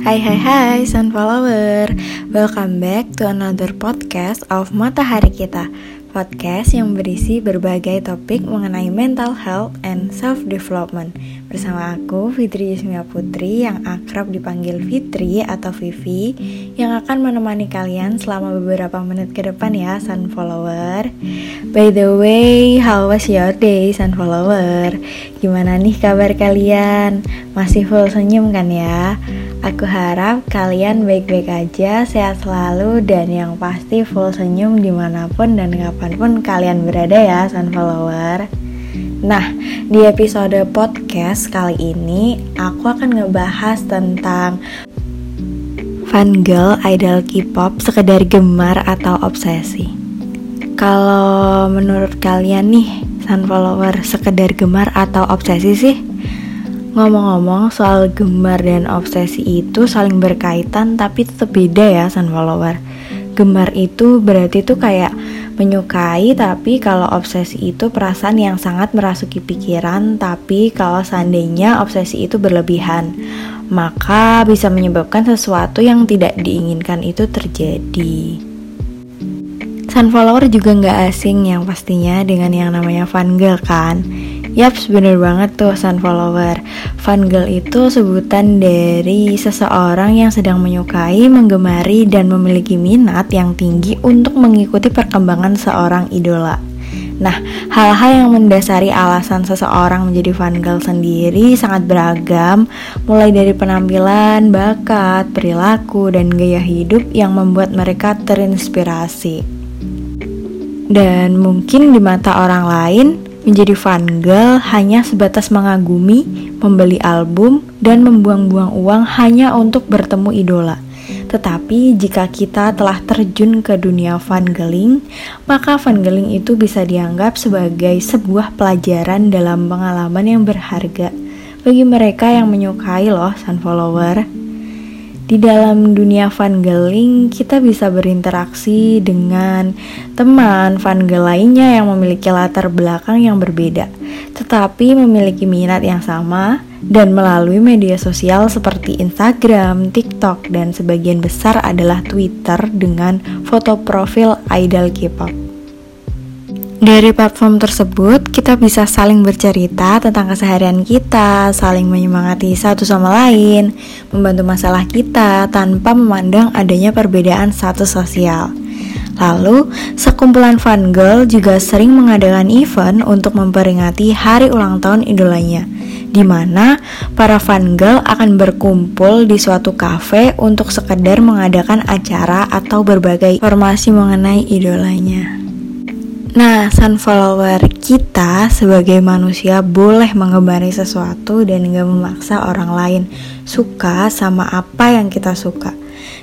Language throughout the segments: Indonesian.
Hai hai hai Sunflower Welcome back to another podcast of Matahari Kita Podcast yang berisi berbagai topik mengenai mental health and self-development Bersama aku Fitri Yusmia Putri yang akrab dipanggil Fitri atau Vivi Yang akan menemani kalian selama beberapa menit ke depan ya Sunflower By the way, how was your day Sunflower? Gimana nih kabar kalian? Masih full senyum kan ya? Aku harap kalian baik-baik aja, sehat selalu, dan yang pasti full senyum di mana pun dan kapan pun kalian berada ya, sunflower. Nah, di episode podcast kali ini, aku akan ngebahas tentang fan girl idol K-pop sekedar gemar atau obsesi. Kalau menurut kalian nih, sunflower sekedar gemar atau obsesi sih? Ngomong-ngomong soal gemar dan obsesi itu saling berkaitan tapi tetap beda ya sunflower. Gemar itu berarti tuh kayak menyukai tapi kalau obsesi itu perasaan yang sangat merasuki pikiran tapi kalau seandainya obsesi itu berlebihan maka bisa menyebabkan sesuatu yang tidak diinginkan itu terjadi. Sunflower juga nggak asing yang pastinya dengan yang namanya fangirl kan. Yaps, bener banget tuh sunflower. Fangirl itu sebutan dari seseorang yang sedang menyukai, menggemari, dan memiliki minat yang tinggi untuk mengikuti perkembangan seorang idola. Nah, hal-hal yang mendasari alasan seseorang menjadi fangirl sendiri sangat beragam, mulai dari penampilan, bakat, perilaku, dan gaya hidup yang membuat mereka terinspirasi. Dan mungkin di mata orang lain, Menjadi fan girl hanya sebatas mengagumi, membeli album, dan membuang-buang uang hanya untuk bertemu idola. Tetapi jika kita telah terjun ke dunia fangirling, maka fangirling itu bisa dianggap sebagai sebuah pelajaran dalam pengalaman yang berharga bagi mereka yang menyukai loh sunflower. Di dalam dunia fangirling, kita bisa berinteraksi dengan teman fangirl lainnya yang memiliki latar belakang yang berbeda, tetapi memiliki minat yang sama dan melalui media sosial seperti Instagram, TikTok, dan sebagian besar adalah Twitter dengan foto profil idol K-pop. Dari platform tersebut, kita bisa saling bercerita tentang keseharian kita, saling menyemangati satu sama lain, membantu masalah kita tanpa memandang adanya perbedaan status sosial. Lalu, sekumpulan fan girl juga sering mengadakan event untuk memperingati hari ulang tahun idolanya, di mana para fan girl akan berkumpul di suatu kafe untuk sekedar mengadakan acara atau berbagai informasi mengenai idolanya. Nah, sunflower kita sebagai manusia boleh mengemari sesuatu dan gak memaksa orang lain suka sama apa yang kita suka.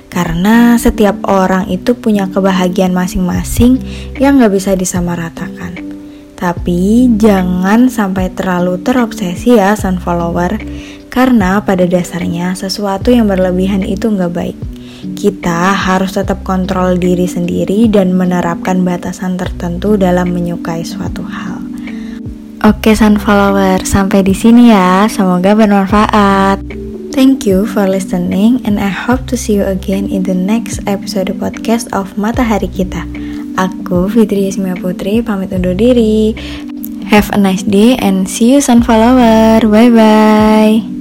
Karena setiap orang itu punya kebahagiaan masing-masing yang gak bisa disamaratakan. Tapi jangan sampai terlalu terobsesi ya sunflower, karena pada dasarnya sesuatu yang berlebihan itu gak baik kita harus tetap kontrol diri sendiri dan menerapkan batasan tertentu dalam menyukai suatu hal. Oke sunflower, sampai di sini ya. Semoga bermanfaat. Thank you for listening and I hope to see you again in the next episode podcast of Matahari Kita. Aku Fitri Yasmia Putri pamit undur diri. Have a nice day and see you sunflower. Bye bye.